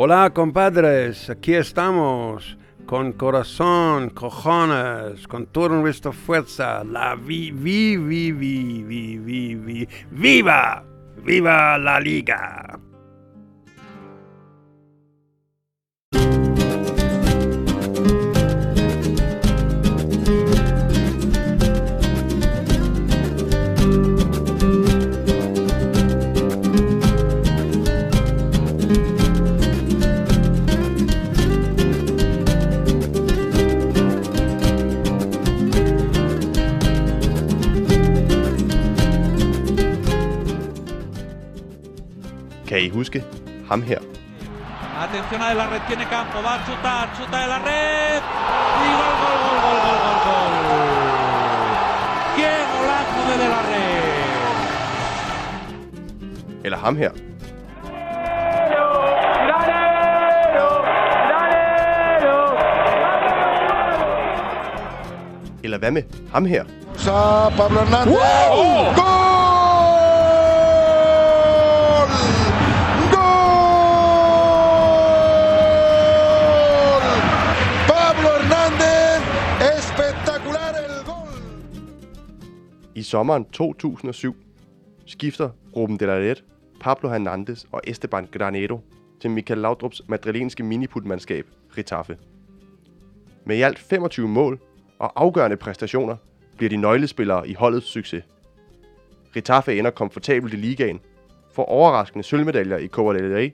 Hola, compadres, aquí estamos con corazón, cojones, con todo nuestra fuerza. La vi, vi, vi, vi, vi, vi, vi. ¡Viva! ¡Viva la liga! Ham her? Eller hvad med ham her? Så Pablo Hernández. Gol! Gol! Pablo Hernández. Espectacular el gol. I sommeren 2007 skifter Ruben de la Red, Pablo Hernandez og Esteban Granero til Michael Laudrups madrilenske miniputmandskab Ritaffe. Med i alt 25 mål og afgørende præstationer bliver de nøglespillere i holdets succes. Ritaffe ender komfortabelt i ligaen, får overraskende sølvmedaljer i Copa del Rey,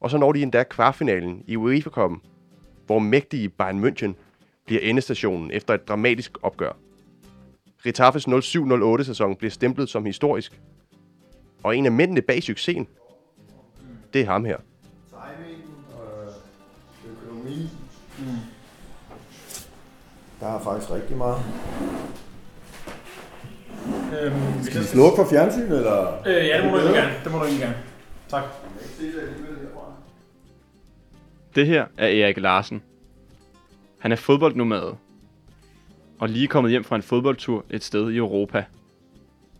og så når de endda kvartfinalen i UEFA Cup'en, hvor mægtige Bayern München bliver endestationen efter et dramatisk opgør. Ritaffes 07-08 sæson bliver stemplet som historisk, og en af mændene bag succesen, det er ham her. Timing og økonomi. Der er faktisk rigtig meget. Øhm, Skal vi slukke for fjernsyn, eller? Øh, ja, det må du ikke gerne. Det må du ikke gerne. Tak. Det her er Erik Larsen. Han er fodboldnomade og lige kommet hjem fra en fodboldtur et sted i Europa.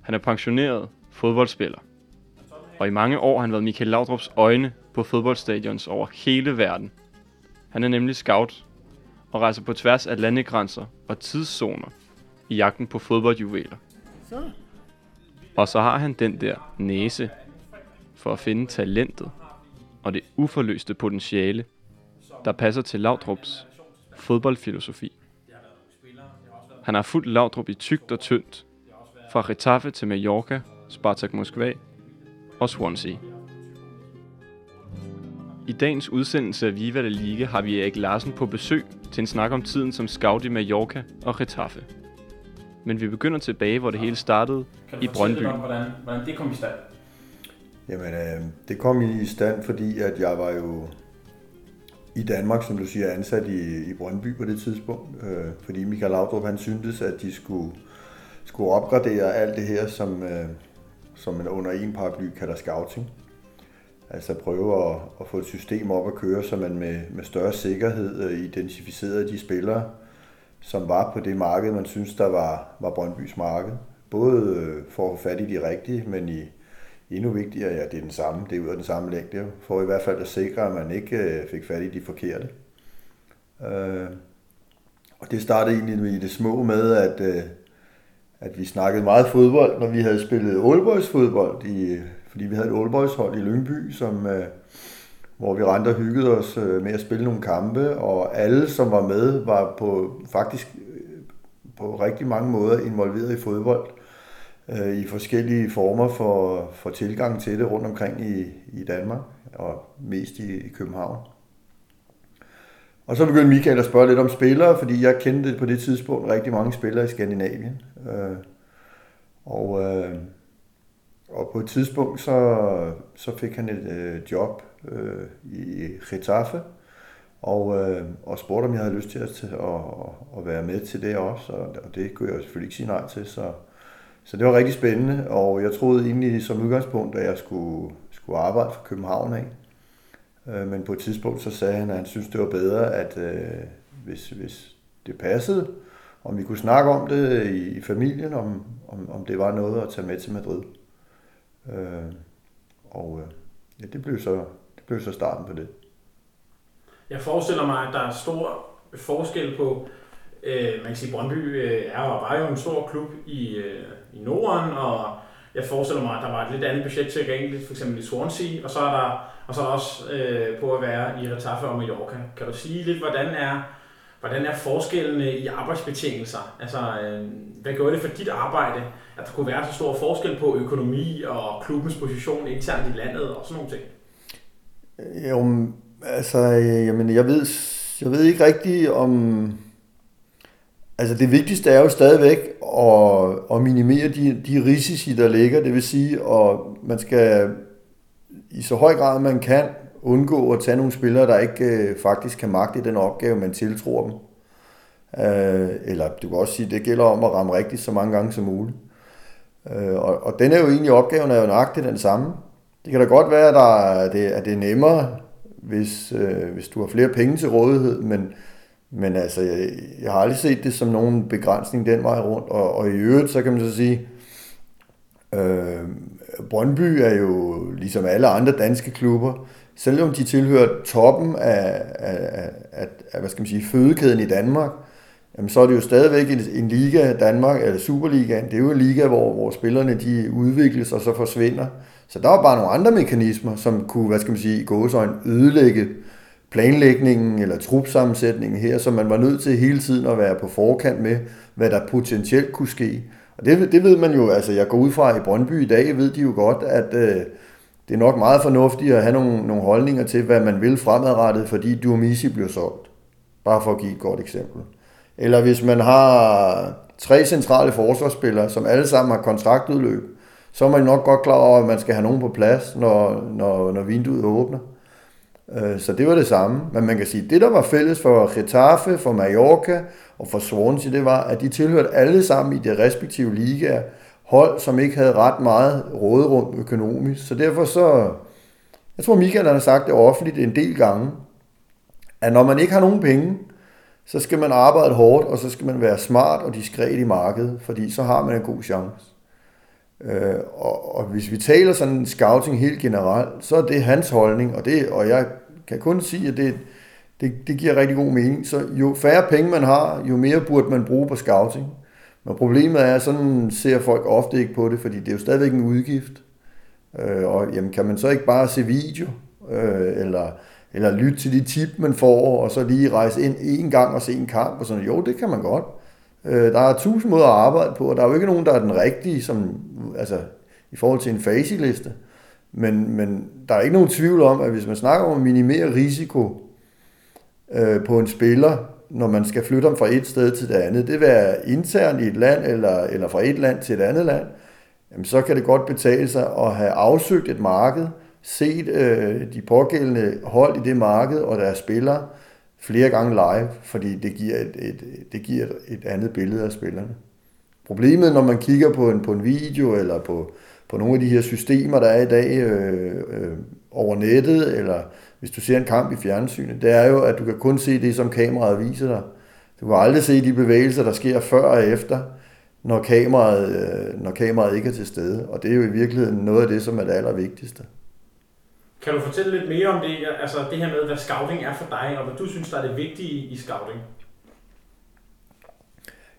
Han er pensioneret fodboldspiller. Og i mange år har han været Michael Laudrups øjne på fodboldstadions over hele verden. Han er nemlig scout og rejser på tværs af landegrænser og tidszoner i jagten på fodboldjuveler. Og så har han den der næse for at finde talentet og det uforløste potentiale, der passer til Laudrups fodboldfilosofi. Han har fulgt Laudrup i tygt og tyndt, fra Retaffe til Mallorca, Spartak Moskva og Swansea. I dagens udsendelse af Viva la Liga har vi Erik Larsen på besøg til en snak om tiden som scout i Mallorca og Retaffe. Men vi begynder tilbage, hvor det hele startede Kan i du fortælle Brøndby. om, hvordan, hvordan det kom i stand? Jamen, øh, det kom i stand, fordi at jeg var jo i Danmark, som du siger, ansat i, i Brøndby på det tidspunkt. Øh, fordi Michael Laudrup, han syntes, at de skulle, skulle opgradere alt det her, som, øh, som man under en paraply kalder scouting. Altså prøve at, at få et system op at køre, så man med, med større sikkerhed øh, identificerede de spillere, som var på det marked, man synes, der var, var Brøndbys marked. Både øh, for at få fat i de rigtige, men i, endnu vigtigere, ja, det er den samme, det er ud af den samme længde, for i hvert fald at sikre, at man ikke øh, fik fat i de forkerte. Øh, og det startede egentlig i det små med, at, at vi snakkede meget fodbold, når vi havde spillet Oldboys fodbold, i, fordi vi havde et Oldboys hold i Lyngby, som, øh, hvor vi rendte og hyggede os øh, med at spille nogle kampe, og alle, som var med, var på faktisk øh, på rigtig mange måder involveret i fodbold øh, i forskellige former for, for tilgang til det rundt omkring i, i Danmark, og mest i, i København. Og så begyndte Michael at spørge lidt om spillere, fordi jeg kendte på det tidspunkt rigtig mange spillere i Skandinavien. Øh, og, øh, og på et tidspunkt så, så fik han et øh, job øh, i Getafe, og, øh, og spurgte, om jeg havde lyst til at, at, at, være med til det også, og, og det kunne jeg selvfølgelig ikke sige nej til, så, så det var rigtig spændende, og jeg troede egentlig som udgangspunkt, at jeg skulle, skulle arbejde for København af. Øh, Men på et tidspunkt så sagde han, at han synes det var bedre, at øh, hvis, hvis det passede, om vi kunne snakke om det i, i familien, om, om, om det var noget at tage med til Madrid. Øh, og øh, ja, det blev så, det blev så starten på det. Jeg forestiller mig, at der er stor forskel på, øh, man kan sige, Brøndby øh, er og var jo en stor klub i, øh, i Norden, og jeg forestiller mig, at der var et lidt andet budget tilgængeligt, for eksempel i Swansea, og så er der, og så er der også øh, på at være i Retaffe og Mallorca. Kan du sige lidt, hvordan er, hvordan er forskellene i arbejdsbetingelser? Altså, øh, hvad gør det for dit arbejde, at der kunne være så stor forskel på økonomi og klubbens position internt i landet og sådan nogle ting? Jo, altså, øh, jamen, jeg ved, jeg ved ikke rigtigt om... Altså det vigtigste er jo stadigvæk at, at minimere de, de risici, der ligger. Det vil sige, at man skal i så høj grad man kan undgå at tage nogle spillere, der ikke øh, faktisk kan magte den opgave, man tiltror dem. Øh, eller du kan også sige, at det gælder om at ramme rigtigt så mange gange som muligt. Øh, og, og den er jo egentlig, opgaven er jo nøjagtigt den samme. Det kan da godt være, at, der, at, det, at det er nemmere, hvis, øh, hvis du har flere penge til rådighed, men, men altså, jeg, jeg har aldrig set det som nogen begrænsning den vej rundt. Og, og i øvrigt, så kan man så sige, øh, Brøndby er jo ligesom alle andre danske klubber, selvom de tilhører toppen af, af, af, af hvad skal man sige, fødekæden i Danmark, jamen så er det jo stadigvæk en, en liga, Danmark, eller Superligaen, det er jo en liga, hvor, hvor spillerne de udvikles og så forsvinder. Så der var bare nogle andre mekanismer, som kunne, hvad skal man sige, i gåsøjne ødelægge planlægningen eller trupsammensætningen her, så man var nødt til hele tiden at være på forkant med, hvad der potentielt kunne ske. Og det, det ved man jo, altså jeg går ud fra i Brøndby i dag, ved de jo godt, at øh, det er nok meget fornuftigt at have nogle, nogle holdninger til, hvad man vil fremadrettet, fordi Duomisi bliver solgt. Bare for at give et godt eksempel. Eller hvis man har tre centrale forsvarsspillere, som alle sammen har kontraktudløb, så er man nok godt klar over, at man skal have nogen på plads, når, når, når vinduet åbner. Øh, så det var det samme. Men man kan sige, at det, der var fælles for Getafe, for Mallorca og for Swansea, det var, at de tilhørte alle sammen i de respektive ligaer, hold, som ikke havde ret meget råderum økonomisk. Så derfor så, jeg tror Michael har sagt det offentligt en del gange, at når man ikke har nogen penge, så skal man arbejde hårdt, og så skal man være smart og diskret i markedet, fordi så har man en god chance. Øh, og, og hvis vi taler sådan scouting helt generelt, så er det hans holdning, og, det, og jeg kan kun sige, at det, det, det giver rigtig god mening. Så jo færre penge man har, jo mere burde man bruge på scouting. Men problemet er, at sådan ser folk ofte ikke på det, fordi det er jo stadigvæk en udgift. Øh, og jamen, kan man så ikke bare se video, øh, eller, eller lytte til de tip, man får, og så lige rejse ind en gang og se en kamp, og sådan Jo, det kan man godt. Øh, der er tusind måder at arbejde på, og der er jo ikke nogen, der er den rigtige, som, altså, i forhold til en faseliste. Men, men der er ikke nogen tvivl om, at hvis man snakker om at minimere risiko øh, på en spiller, når man skal flytte dem fra et sted til det andet, det vil være internt i et land, eller, eller fra et land til et andet land, jamen så kan det godt betale sig at have afsøgt et marked, set øh, de pågældende hold i det marked og deres spillere, flere gange live, fordi det giver et, et, det giver et andet billede af spillerne. Problemet, når man kigger på en, på en video eller på, på nogle af de her systemer, der er i dag øh, øh, over nettet, eller hvis du ser en kamp i fjernsynet, det er jo, at du kan kun se det, som kameraet viser dig. Du kan aldrig se de bevægelser, der sker før og efter, når kameraet, øh, når kameraet ikke er til stede. Og det er jo i virkeligheden noget af det, som er det allervigtigste. Kan du fortælle lidt mere om det, altså det her med, hvad scouting er for dig, og hvad du synes, der er det vigtige i scouting?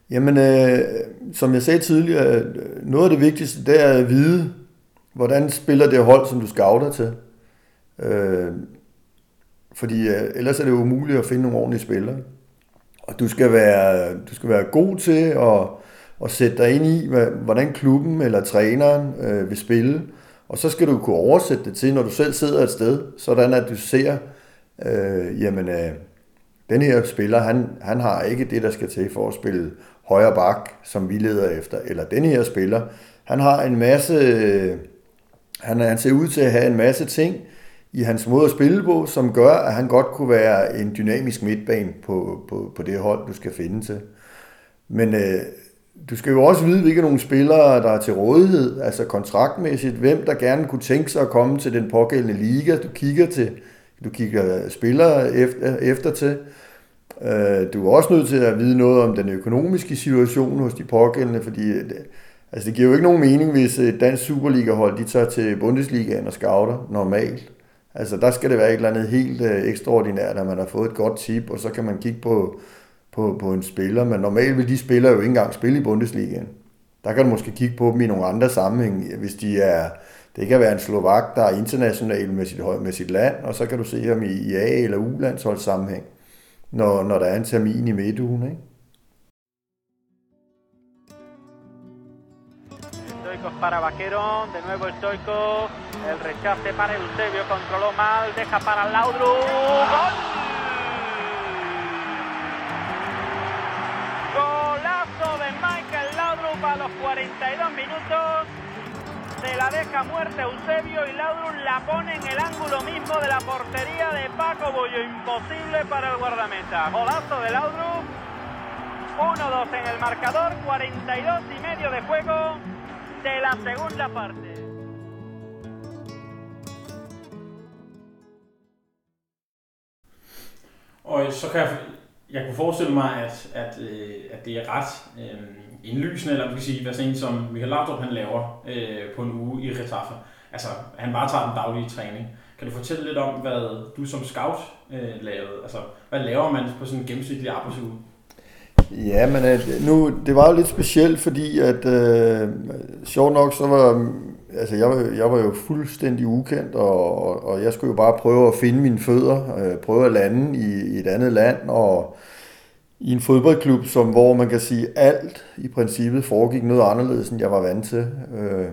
Jamen, øh, som jeg sagde tidligere, noget af det vigtigste, det er at vide, hvordan spiller det hold, som du scouter til. Øh, fordi øh, ellers er det umuligt at finde nogle ordentlige spillere. Og du skal være, du skal være god til at, at sætte dig ind i, hvordan klubben eller træneren øh, vil spille. Og så skal du kunne oversætte det til, når du selv sidder et sted, sådan at du ser, øh, jamen, øh, den her spiller, han, han har ikke det, der skal til for at spille højre bak, som vi leder efter. Eller den her spiller, han har en masse, øh, han, han ser ud til at have en masse ting i hans måde at spille på, som gør, at han godt kunne være en dynamisk midtbane på, på, på det hold, du skal finde til. Men øh, du skal jo også vide, hvilke nogle spillere, der er til rådighed, altså kontraktmæssigt, hvem der gerne kunne tænke sig at komme til den pågældende liga, du kigger til, du kigger spillere efter, efter til. Øh, du er også nødt til at vide noget om den økonomiske situation hos de pågældende, fordi det, altså det giver jo ikke nogen mening, hvis et dansk Superliga-hold de tager til Bundesligaen og scouter normalt. Altså der skal det være et eller andet helt øh, ekstraordinært, at man har fået et godt tip, og så kan man kigge på, på, på en spiller. Men normalt vil de spillere jo ikke engang spille i Bundesligaen. Der kan du måske kigge på dem i nogle andre sammenhæng, hvis de er... Det kan være en slovak, der er international med sit, med sit land, og så kan du se ham i, i A- eller U-landsholdssammenhæng, når, når der er en termin i midtugen. Ikke? Stoikos para Vaquero, de nuevo Stoikos, el rechace para Eusebio, controló mal, deja para Laudrup, ¡gol! Golazo de Michael Laudrup a los 42 minutos, se la deja muerta Eusebio y Laudrup la pone en el ángulo mismo de la portería de Paco Bollo, imposible para el guardameta. Golazo de Laudrup, 1-2 en el marcador, 42 y medio de juego de la segunda parte. Og så kan jeg, jeg kunne forestille mig, at, at, øh, at det er ret øh, indlysende, eller man kan sige, hvad sådan en som Michael Laudrup han laver øh, på en uge i Retaffe. Altså, han bare tager den daglige træning. Kan du fortælle lidt om, hvad du som scout øh, lavede? Altså, hvad laver man på sådan en gennemsnitlig arbejdsuge? Ja, men øh, nu, det var jo lidt specielt, fordi at, øh, sjovt nok, så var, altså jeg, var- jeg var jo fuldstændig ukendt, og, og, og jeg skulle jo bare prøve at finde mine fødder, øh, prøve at lande i, i et andet land, og i en fodboldklub, som, hvor man kan sige, alt i princippet foregik noget anderledes, end jeg var vant til. Øh,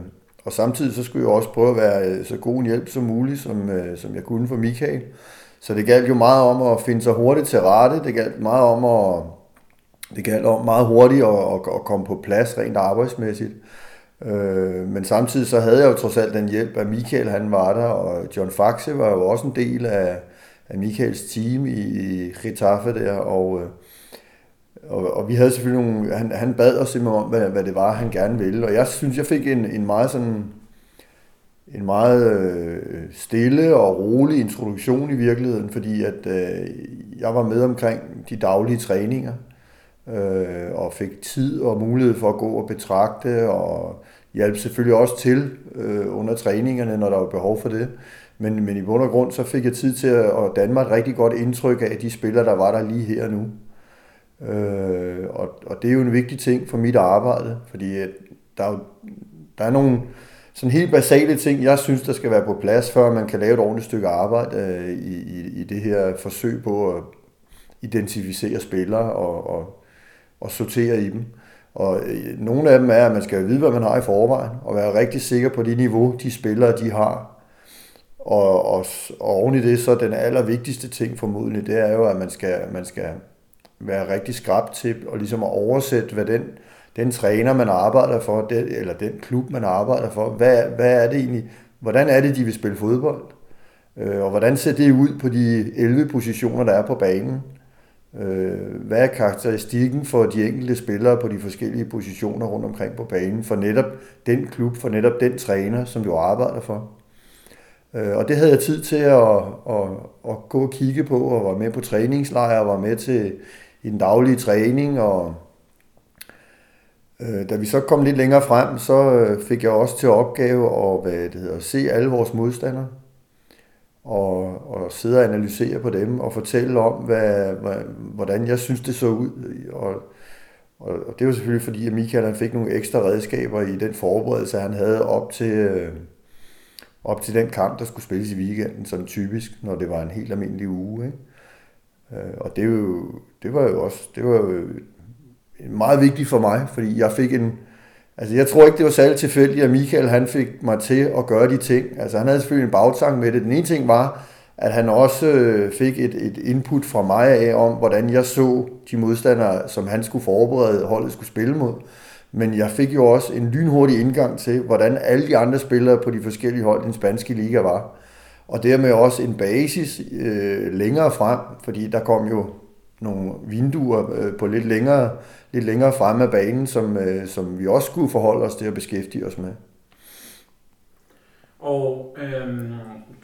og samtidig så skulle jeg også prøve at være øh, så god en hjælp som muligt, som, øh, som jeg kunne for Michael. Så det galt jo meget om at finde sig hurtigt til rette, det galt meget om at det gælder om meget hurtigt at, at, at komme på plads rent arbejdsmæssigt. Øh, men samtidig så havde jeg jo trods alt den hjælp, at Michael han var der, og John Faxe var jo også en del af, af Michaels team i, i Getafe der, og, øh, og, og vi havde selvfølgelig nogle, han, han bad os simpelthen om, hvad, hvad det var, han gerne ville, og jeg synes, jeg fik en, en meget sådan, en meget øh, stille og rolig introduktion i virkeligheden, fordi at øh, jeg var med omkring de daglige træninger, øh, og fik tid og mulighed for at gå og betragte, og hjalp selvfølgelig også til øh, under træningerne, når der var behov for det. Men, men i bund og grund, så fik jeg tid til at, at danne mig et rigtig godt indtryk af de spillere, der var der lige her og nu. Øh, og, og det er jo en vigtig ting for mit arbejde, fordi der, er jo, der er nogle sådan helt basale ting, jeg synes, der skal være på plads, før man kan lave et ordentligt stykke arbejde øh, i, i, i det her forsøg på at identificere spillere og, og, og sortere i dem. Og øh, nogle af dem er, at man skal vide, hvad man har i forvejen, og være rigtig sikker på det niveau, de spillere, de har. Og, og, og oven i det, så den allervigtigste ting formodentlig, det er jo, at man skal, man skal være rigtig skrab til og ligesom at oversætte, hvad den, den træner, man arbejder for, den, eller den klub, man arbejder for, hvad, hvad er det egentlig, hvordan er det, de vil spille fodbold? Øh, og hvordan ser det ud på de 11 positioner, der er på banen? Øh, hvad er karakteristikken for de enkelte spillere på de forskellige positioner rundt omkring på banen, for netop den klub, for netop den træner, som du arbejder for? Øh, og det havde jeg tid til at, at, at gå og kigge på, og var med på træningslejre, og var med til i den daglige træning, og øh, da vi så kom lidt længere frem, så øh, fik jeg også til opgave at hvad det hedder, se alle vores modstandere, og, og sidde og analysere på dem, og fortælle om, hvad, hvad, hvordan jeg synes, det så ud. Og, og, og det var selvfølgelig fordi, at Michael han fik nogle ekstra redskaber i den forberedelse, han havde op til, øh, op til den kamp, der skulle spilles i weekenden, som typisk, når det var en helt almindelig uge. Ikke? Øh, Og det, er jo, det var jo også det var jo meget vigtigt for mig, fordi jeg fik en... Altså jeg tror ikke, det var særlig tilfældigt, at Michael han fik mig til at gøre de ting. Altså han havde selvfølgelig en bagtang med det. Den ene ting var, at han også øh, fik et, et input fra mig af om, hvordan jeg så de modstandere, som han skulle forberede, holdet skulle spille mod. Men jeg fik jo også en lynhurtig indgang til, hvordan alle de andre spillere på de forskellige hold i den spanske liga var. Og dermed også en basis øh, længere frem, fordi der kom jo nogle vinduer øh, på lidt længere, lidt længere frem af banen, som, øh, som vi også skulle forholde os til at beskæftige os med. Og øhm,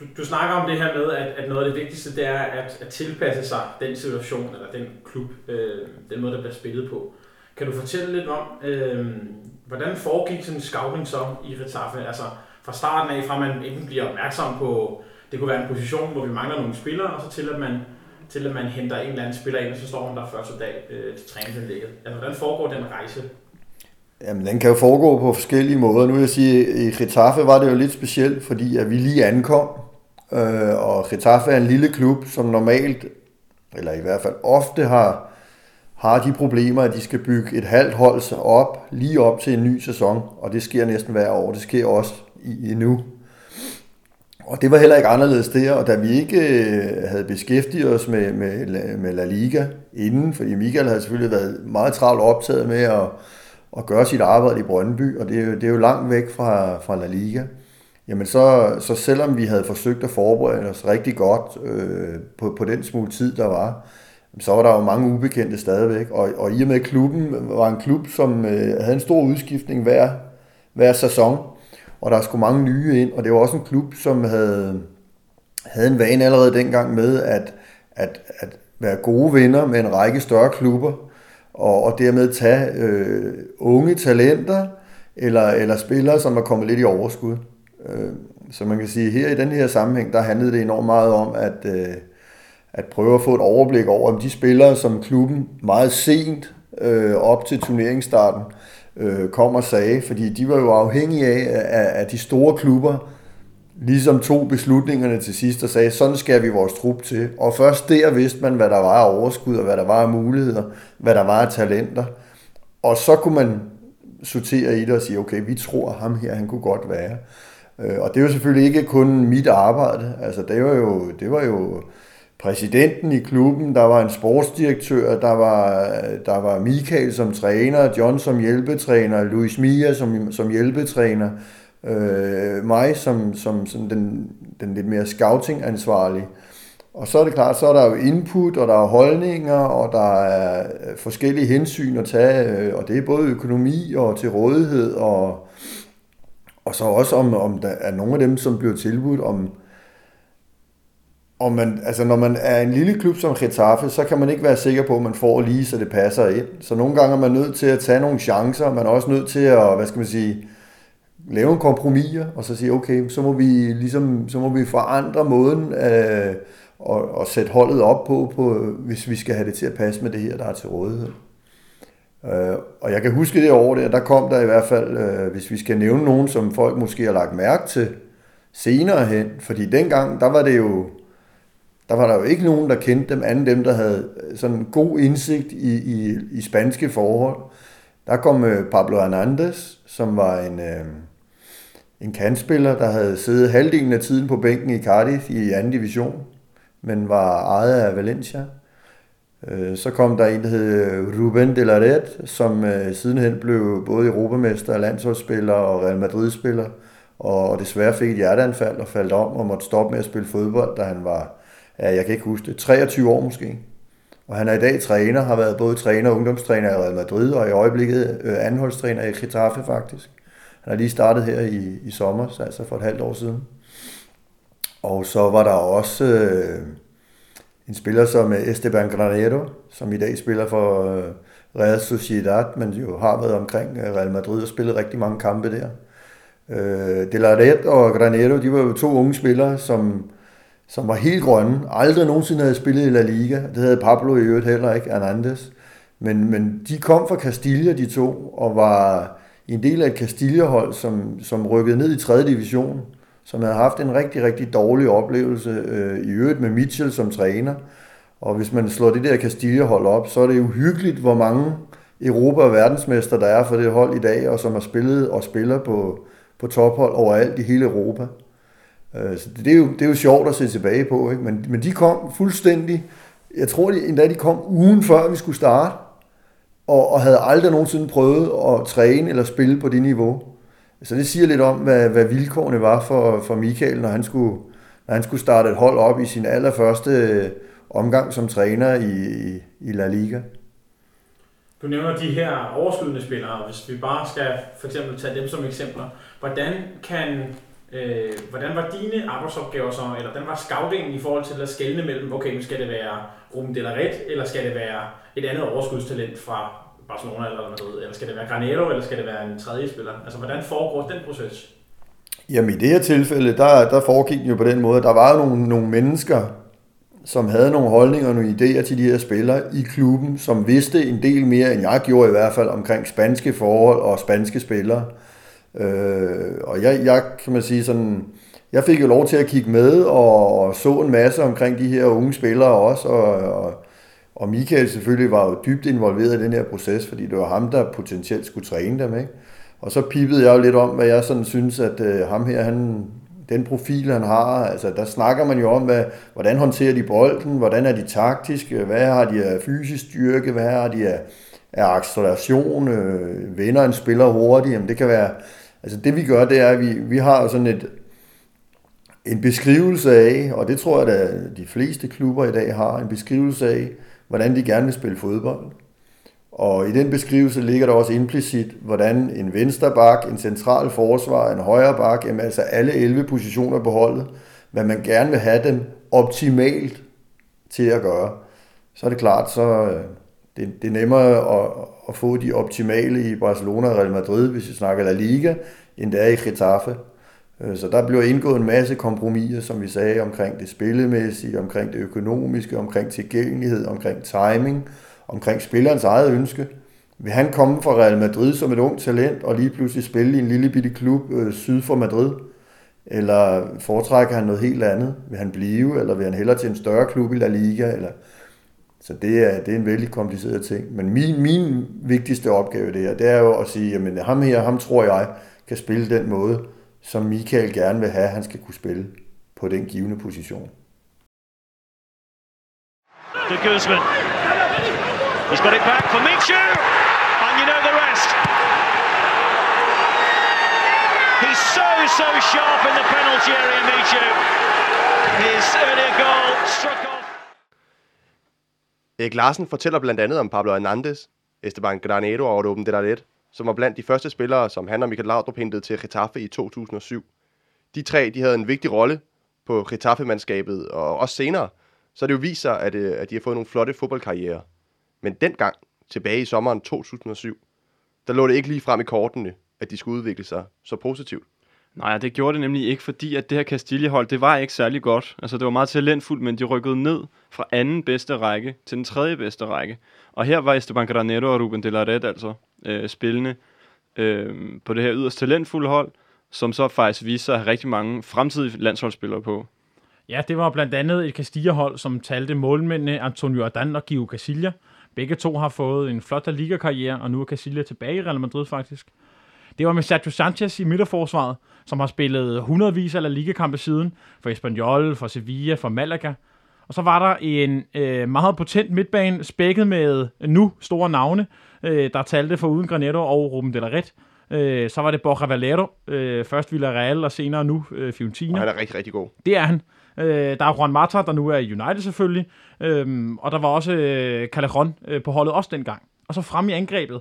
du, du snakker om det her med, at, at noget af det vigtigste, det er at, at tilpasse sig den situation, eller den klub, øh, den måde, der bliver spillet på. Kan du fortælle lidt om, øh, hvordan foregik sådan en scouting så i Retaffe? Altså fra starten af, fra man enten bliver opmærksom på det kunne være en position, hvor vi mangler nogle spillere, og så til at man, til at man henter en eller anden spiller ind, og så står han der første dag øh, til træningsanlægget. Altså, hvordan foregår den rejse? Jamen, den kan jo foregå på forskellige måder. Nu vil jeg sige, at i Getafe var det jo lidt specielt, fordi at vi lige ankom, øh, og Getafe er en lille klub, som normalt, eller i hvert fald ofte har, har de problemer, at de skal bygge et halvt hold sig op, lige op til en ny sæson, og det sker næsten hver år. Det sker også i, i nu. Og det var heller ikke anderledes der, og da vi ikke øh, havde beskæftiget os med, med, med La Liga inden, fordi Michael havde selvfølgelig været meget travlt optaget med at, at gøre sit arbejde i Brøndby, og det er jo, det er jo langt væk fra, fra La Liga, jamen så, så selvom vi havde forsøgt at forberede os rigtig godt øh, på, på den smule tid, der var, så var der jo mange ubekendte stadigvæk, og, og i og med klubben var en klub, som øh, havde en stor udskiftning hver, hver sæson, og der skulle mange nye ind, og det var også en klub, som havde, havde en vane allerede dengang med at, at, at være gode venner med en række større klubber, og, og dermed tage øh, unge talenter, eller, eller spillere, som er kommet lidt i overskud. Øh, så man kan sige, her i den her sammenhæng, der handlede det enormt meget om, at, øh, at prøve at få et overblik over, om de spillere, som klubben meget sent øh, op til turneringsstarten øh, kom og sagde, fordi de var jo afhængige af, af, af de store klubber ligesom tog beslutningerne til sidst og sagde, sådan skal vi vores trup til. Og først der vidste man, hvad der var af overskud, og hvad der var af muligheder, hvad der var af talenter. Og så kunne man sortere i det og sige, okay, vi tror ham her, han kunne godt være. Øh, og det er jo selvfølgelig ikke kun mit arbejde. Altså, det var jo, det var jo præsidenten i klubben, der var en sportsdirektør, der var, der var Michael som træner, John som hjælpetræner, Luis Mia som, som hjælpetræner, øh, mig som, som, som den, den lidt mere scouting-ansvarlige. Og så er det klart, så er der jo input, og der er holdninger, og der er forskellige hensyn at tage, øh, og det er både økonomi og til rådighed, og, og så også om, om der er nogle af dem, som bliver tilbudt, om, om man, altså når man er en lille klub som Getafe, så kan man ikke være sikker på, at man får lige, så det passer ind. Så nogle gange er man nødt til at tage nogle chancer, man er også nødt til at, hvad skal man sige, lave en kompromis, og så sige, okay, så må vi ligesom, så må vi forandre måden øh, og, og sætte holdet op på, på, hvis vi skal have det til at passe med det her, der er til rådighed. Øh, og jeg kan huske det år der, der kom der i hvert fald, øh, hvis vi skal nævne nogen, som folk måske har lagt mærke til senere hen, fordi dengang, der var det jo, der var der jo ikke nogen, der kendte dem, anden dem, der havde øh, sådan god indsigt i, i, i spanske forhold. Der kom øh, Pablo Hernandez, som var en, øh, en kantspiller, der havde siddet halvdelen af tiden på bænken i Cardiff i anden division, men var ejet af Valencia. Øh, så kom der en, der hed øh, Ruben de la Red, som øh, sidenhen blev både europamester, landsholdsspiller og Real Madrid-spiller, og desværre fik et hjerteanfald og faldt om og måtte stoppe med at spille fodbold, da han var, jeg kan ikke huske det, 23 år måske. Og han er i dag træner, har været både træner og ungdomstræner i Real Madrid, og i øjeblikket øh, anholdstræner i Getafe faktisk. Han har lige startet her i, i sommer, altså for et halvt år siden. Og så var der også øh, en spiller som øh, Esteban Granero, som i dag spiller for øh, Real Sociedad, men jo har været omkring øh, Real Madrid og spillet rigtig mange kampe der. Øh, De La Red og Granero, de var jo to unge spillere, som, som var helt grønne. Aldrig nogensinde havde spillet i La Liga. Det havde Pablo i øvrigt heller ikke, Hernandez. Men, men de kom fra Castilla, de to, og var en del af et Castilla-hold, som, som rykkede ned i 3. division, som havde haft en rigtig, rigtig dårlig oplevelse, øh, i øvrigt med Mitchell som træner. Og hvis man slår det der Castilla-hold op, så er det uhyggeligt, hvor mange Europa- og verdensmester der er for det hold i dag, og som har spillet og spiller på, på tophold overalt i hele Europa. Øh, så det er, jo, det er jo sjovt at se tilbage på, ikke? Men, men de kom fuldstændig, jeg tror endda de kom ugen før vi skulle starte, og, og havde aldrig nogensinde prøvet at træne eller spille på det niveau. Så det siger lidt om, hvad, hvad vilkårene var for, for Michael, når han, skulle, når han skulle starte et hold op i sin allerførste øh, omgang som træner i, i, i La Liga. Du nævner de her overskydende spillere, hvis vi bare skal for eksempel tage dem som eksempler. Hvordan kan Øh, hvordan var dine arbejdsopgaver så, eller hvordan var scouting i forhold til at skelne mellem, okay, skal det være Ruben Delaret, eller skal det være et andet overskudstalent fra Barcelona eller Madrid, eller skal det være Granero, eller skal det være en tredje spiller? Altså, hvordan foregår den proces? Jamen i det her tilfælde, der, der foregik det jo på den måde, der var jo nogle, nogle mennesker, som havde nogle holdninger og nogle idéer til de her spillere i klubben, som vidste en del mere, end jeg gjorde i hvert fald, omkring spanske forhold og spanske spillere. Øh, Øh, og jeg, jeg, kan man sige sådan, jeg fik jo lov til at kigge med og, og så en masse omkring de her unge spillere også, og, og, og Michael selvfølgelig var jo dybt involveret i den her proces, fordi det var ham, der potentielt skulle træne dem, ikke? Og så pippede jeg jo lidt om, hvad jeg sådan synes, at øh, ham her, han, den profil, han har, altså der snakker man jo om, hvad, hvordan håndterer de bolden, hvordan er de taktiske, øh, hvad har de af fysisk styrke, hvad har de af, af acceleration, øh, vender en spiller hurtigt, jamen det kan være, altså det vi gør, det er, at vi, vi har jo sådan et, en beskrivelse af, og det tror jeg, at de fleste klubber i dag har, en beskrivelse af, hvordan de gerne vil spille fodbold. Og i den beskrivelse ligger der også implicit, hvordan en venstre bak, en central forsvar, en højre bak, jamen altså alle 11 positioner på holdet, hvad man gerne vil have dem optimalt til at gøre. Så er det klart, så øh, det, det er nemmere at, at få de optimale i Barcelona og Real Madrid, hvis vi snakker La Liga, end det er i Getafe. Øh, så der blev indgået en masse kompromiser, som vi sagde, omkring det spillemæssige, omkring det økonomiske, omkring tilgængelighed, omkring timing, omkring spillerens eget ønske. Vil han komme fra Real Madrid som et ung talent og lige pludselig spille i en lille bitte klub øh, syd for Madrid? Eller foretrækker han noget helt andet? Vil han blive, eller vil han hellere til en større klub i La Liga? Eller... Så det er, det er en vældig kompliceret ting. Men min, min vigtigste opgave det her, det er jo at sige, jamen ham her, ham tror jeg, kan spille den måde, som Michael gerne vil have, han skal kunne spille på den givende position. To Guzman. He's got it back for Michu, and you know the rest. He's so, so sharp in the penalty area, Michu. His earlier goal struck off. Erik Larsen fortæller blandt andet om Pablo Hernandez, Esteban Granero og Ruben Delaret, som var blandt de første spillere, som han og Michael Laudrup hentede til Getafe i 2007. De tre de havde en vigtig rolle på Getafe-mandskabet, og også senere, så det jo vist sig, at, øh, at de har fået nogle flotte fodboldkarrierer. Men dengang, tilbage i sommeren 2007, der lå det ikke lige frem i kortene, at de skulle udvikle sig så positivt. Nej, det gjorde det nemlig ikke, fordi at det her Castilla-hold, det var ikke særlig godt. Altså, det var meget talentfuldt, men de rykkede ned fra anden bedste række til den tredje bedste række. Og her var Esteban Granero og Ruben de la Red altså øh, spillende øh, på det her yderst talentfulde hold, som så faktisk viste sig at have rigtig mange fremtidige landsholdsspillere på. Ja, det var blandt andet et Castilla-hold, som talte målmændene Antonio Adan og Gio Casilla. Begge to har fået en flot liga-karriere, og nu er Casilla tilbage i Real Madrid faktisk. Det var med Sergio Sanchez i midterforsvaret, som har spillet hundredvis af La Liga-kampe siden, for Espanyol, for Sevilla, for Malaga. Og så var der en øh, meget potent midtbane, spækket med nu store navne, øh, der talte for uden Granero og Ruben de la Red. Øh, så var det Borja Valero, øh, først Villarreal og senere nu øh, Fiorentina. Og han er rigtig, rigtig god. Det er han. Øh, der er Juan Mata, der nu er i United selvfølgelig. Øh, og der var også øh, Callejon øh, på holdet også dengang. Og så frem i angrebet,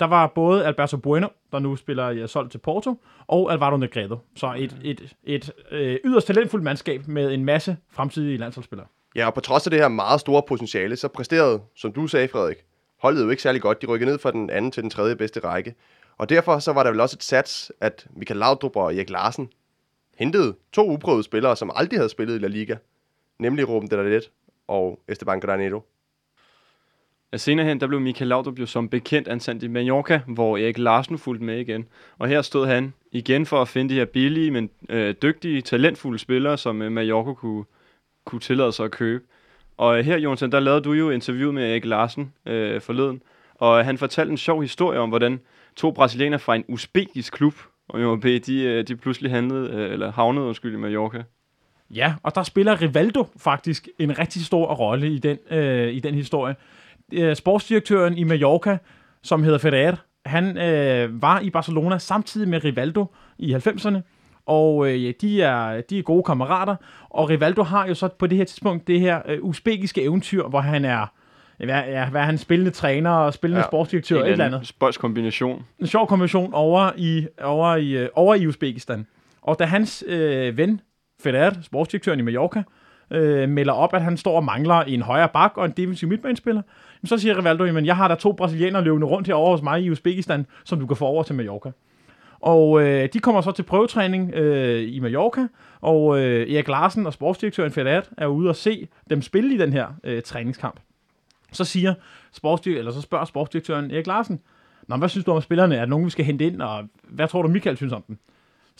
der var både Alberto Bueno, der nu spiller ja, solgt til Porto, og Alvaro Negredo. Så et, et, et øh, yderst talentfuldt mandskab med en masse fremtidige landsholdsspillere. Ja, og på trods af det her meget store potentiale, så præsterede, som du sagde, Frederik, holdet jo ikke særlig godt. De rykkede ned fra den anden til den tredje bedste række. Og derfor så var der vel også et sats, at Michael Laudrup og Erik Larsen hentede to uprøvede spillere, som aldrig havde spillet i La Liga, nemlig Ruben de la Red og Esteban Granero. Ja, senere hen, der blev Michael Laudrup jo som bekendt ansat i Mallorca, hvor Erik Larsen fulgte med igen. Og her stod han igen for at finde de her billige, men øh, dygtige, talentfulde spillere, som øh, Mallorca kunne, kunne tillade sig at købe. Og øh, her, Jonsen, der lavede du jo interview med Erik Larsen øh, forleden, og øh, han fortalte en sjov historie om, hvordan to brasilianere fra en usbekisk klub, og MOB, de, øh, de pludselig handlede, øh, eller havnede, undskyld, i Mallorca. Ja, og der spiller Rivaldo faktisk en rigtig stor rolle i den, øh, i den historie. Øh, sportsdirektøren i Mallorca, som hedder Ferrer, han øh, var i Barcelona samtidig med Rivaldo i 90'erne, og øh, de, er, de er gode kammerater, og Rivaldo har jo så på det her tidspunkt det her øh, usbekiske eventyr, hvor han er hvad, ja, hvad er han spillende træner og spillende ja, sportsdirektør, et eller andet. Spøjskombination. En sjov kombination over i, over i, øh, over i Uzbekistan. Og da hans øh, ven, Ferrer, sportsdirektøren i Mallorca, øh, Øh, melder op, at han står og mangler en højre bak og en defensiv midtbanespiller, så siger Rivaldo, at jeg har der to brasilianere løbende rundt herovre hos mig i Uzbekistan, som du kan få over til Mallorca. Og øh, de kommer så til prøvetræning øh, i Mallorca, og øh, Erik Larsen og sportsdirektøren Ferdat er ude og se dem spille i den her øh, træningskamp. Så siger sportsdirektøren, eller så spørger sportsdirektøren Erik Larsen, Nå, hvad synes du om spillerne? Er der nogen, vi skal hente ind, og hvad tror du, Michael synes om dem?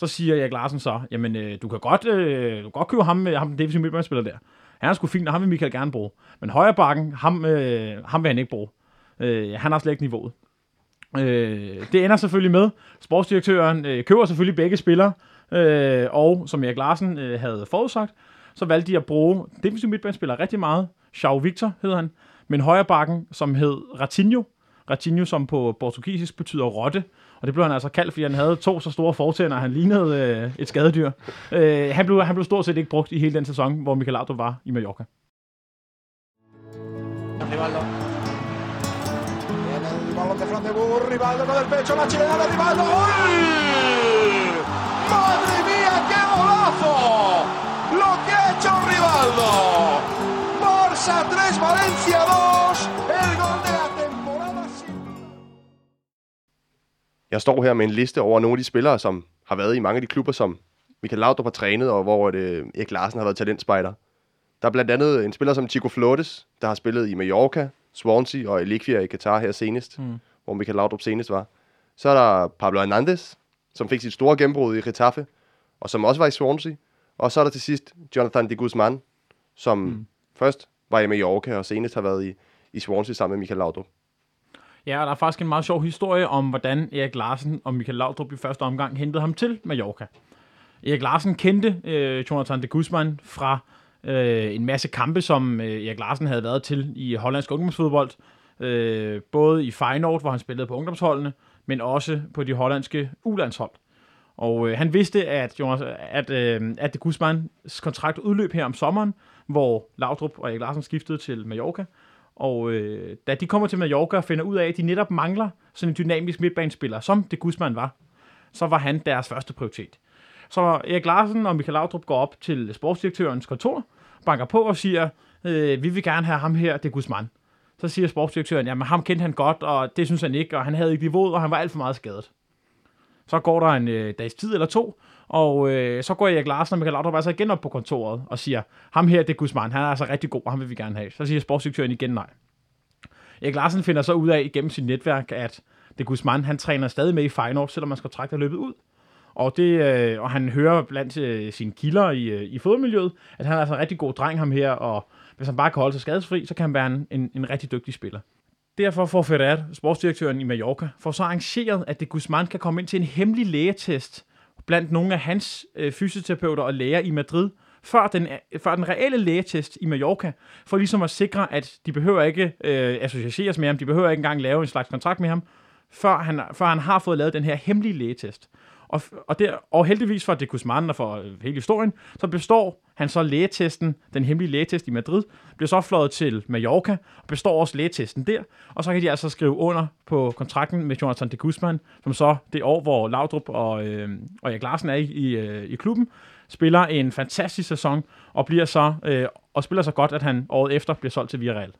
Så siger Erik Larsen så, jamen, øh, du kan godt, øh, du kan godt købe ham, med ham den defensive midtbanespiller der. Han er sgu fint, og ham vil Michael gerne bruge. Men højre bakken, ham, øh, ham vil han ikke bruge. Øh, han har slet ikke niveauet. Øh, det ender selvfølgelig med, sportsdirektøren øh, køber selvfølgelig begge spillere, øh, og som Erik Larsen øh, havde forudsagt, så valgte de at bruge defensiv midtbanespiller rigtig meget. Xiao Victor hedder han, men højre bakken, som hed Ratinho, Ratinho, som på portugisisk betyder rotte, og det blev han altså kaldt, fordi han havde to så store fortænder, han lignede øh, et skadedyr. Øh, han, blev, han blev stort set ikke brugt i hele den sæson, hvor Michael Ardo var i Mallorca. Rivaldo. Viene il de frente uh, Rivaldo con el pecho, la chilena, Rivaldo, ¡gol! ¡Madre mía, qué golazo! Lo que ha hecho Rivaldo. Barça 3, Valencia 2, Jeg står her med en liste over nogle af de spillere, som har været i mange af de klubber, som Michael Laudrup har trænet, og hvor det, Erik Larsen har været talentspejder. Der er blandt andet en spiller som Chico Flores, der har spillet i Mallorca, Swansea og Elikvia i Qatar her senest, mm. hvor Michael Laudrup senest var. Så er der Pablo Hernandez, som fik sit store gennembrud i Getafe, og som også var i Swansea. Og så er der til sidst Jonathan de Guzman, som mm. først var i Mallorca og senest har været i, i Swansea sammen med Michael Laudrup. Ja, og der er faktisk en meget sjov historie om, hvordan Erik Larsen og Michael Laudrup i første omgang hentede ham til Mallorca. Erik Larsen kendte øh, Jonathan de Guzman fra øh, en masse kampe, som øh, Erik Larsen havde været til i hollandsk ungdomsfodbold. Øh, både i Feyenoord, hvor han spillede på ungdomsholdene, men også på de hollandske ulandshold. Og øh, han vidste, at, Jonas, at, øh, at de Guzmans kontrakt udløb her om sommeren, hvor Laudrup og Erik Larsen skiftede til Mallorca. Og øh, da de kommer til Mallorca og finder ud af, at de netop mangler sådan en dynamisk midtbanespiller, som det Guzman var, så var han deres første prioritet. Så Erik Larsen og Michael Laudrup går op til sportsdirektørens kontor, banker på og siger, øh, vi vil gerne have ham her, det er Guzman. Så siger sportsdirektøren, jamen ham kendte han godt, og det synes han ikke, og han havde ikke niveauet, og han var alt for meget skadet. Så går der en øh, dags tid eller to, og øh, så går Erik Larsen og Michael Laudrup altså igen op på kontoret og siger, ham her, det er Guzman, han er altså rigtig god, og ham vil vi gerne have. Så siger sportsdirektøren igen nej. Erik Larsen finder så ud af igennem sit netværk, at det Guzman, han træner stadig med i Feyenoord, selvom man skal trække løbet ud. Og, det, øh, og han hører blandt øh, sine kilder i, øh, i fodmiljøet, at han er altså en rigtig god dreng ham her, og hvis han bare kan holde sig skadesfri, så kan han være en, en, en rigtig dygtig spiller. Derfor får Ferrer, sportsdirektøren i Mallorca, for så arrangeret, at det Guzman kan komme ind til en hemmelig lægetest blandt nogle af hans øh, fysioterapeuter og læger i Madrid, før den, før den reelle lægetest i Mallorca, for ligesom at sikre, at de behøver ikke øh, associeres med ham, de behøver ikke engang lave en slags kontrakt med ham, før han, før han har fået lavet den her hemmelige lægetest. Og, og, der, og heldigvis for det Guzman og for øh, hele historien, så består han så lægetesten, den hemmelige lægetest i Madrid, bliver så fløjet til Mallorca, og består også lægetesten der, og så kan de altså skrive under på kontrakten med Jonathan de Guzman, som så det år, hvor Laudrup og, øh, og Erik Larsen er i, i, øh, i klubben, spiller en fantastisk sæson, og bliver så øh, og spiller så godt, at han året efter bliver solgt til Villarreal.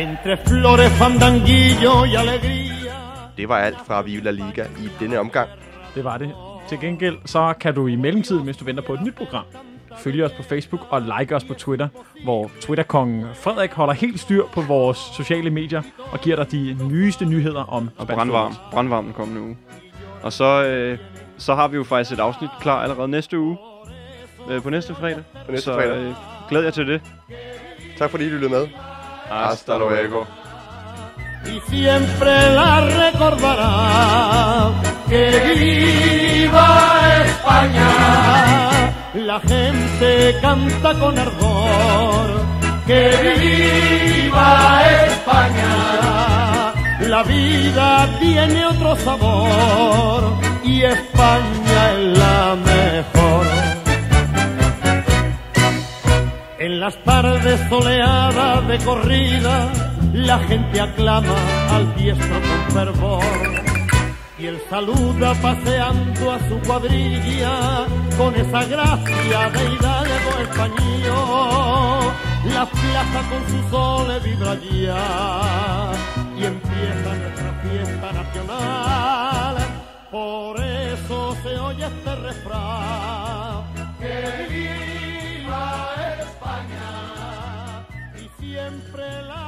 Entre flores, fandanguillo y alegría. Det var alt fra Viva La Liga i denne omgang. Det var det. Til gengæld, så kan du i mellemtiden, hvis du venter på et nyt program, følge os på Facebook og like os på Twitter, hvor Twitter-kongen Frederik holder helt styr på vores sociale medier og giver dig de nyeste nyheder om Og brandvarm. Brandvarm den kommende uge. Og så, øh, så har vi jo faktisk et afsnit klar allerede næste uge. Øh, på næste fredag. På næste så, fredag. Øh, glæd jer til det. Tak fordi I lyttede med. Hasta luego. y siempre la recordará. Que viva España, la gente canta con ardor. Que viva España, la vida tiene otro sabor y España es la mejor. En las tardes soleadas de corrida, la gente aclama al diestro con fervor. Y él saluda paseando a su cuadrilla con esa gracia de hidalgo español. la plaza con su sol vibra ya y empieza nuestra fiesta nacional. Por eso se oye este refrán. siempre la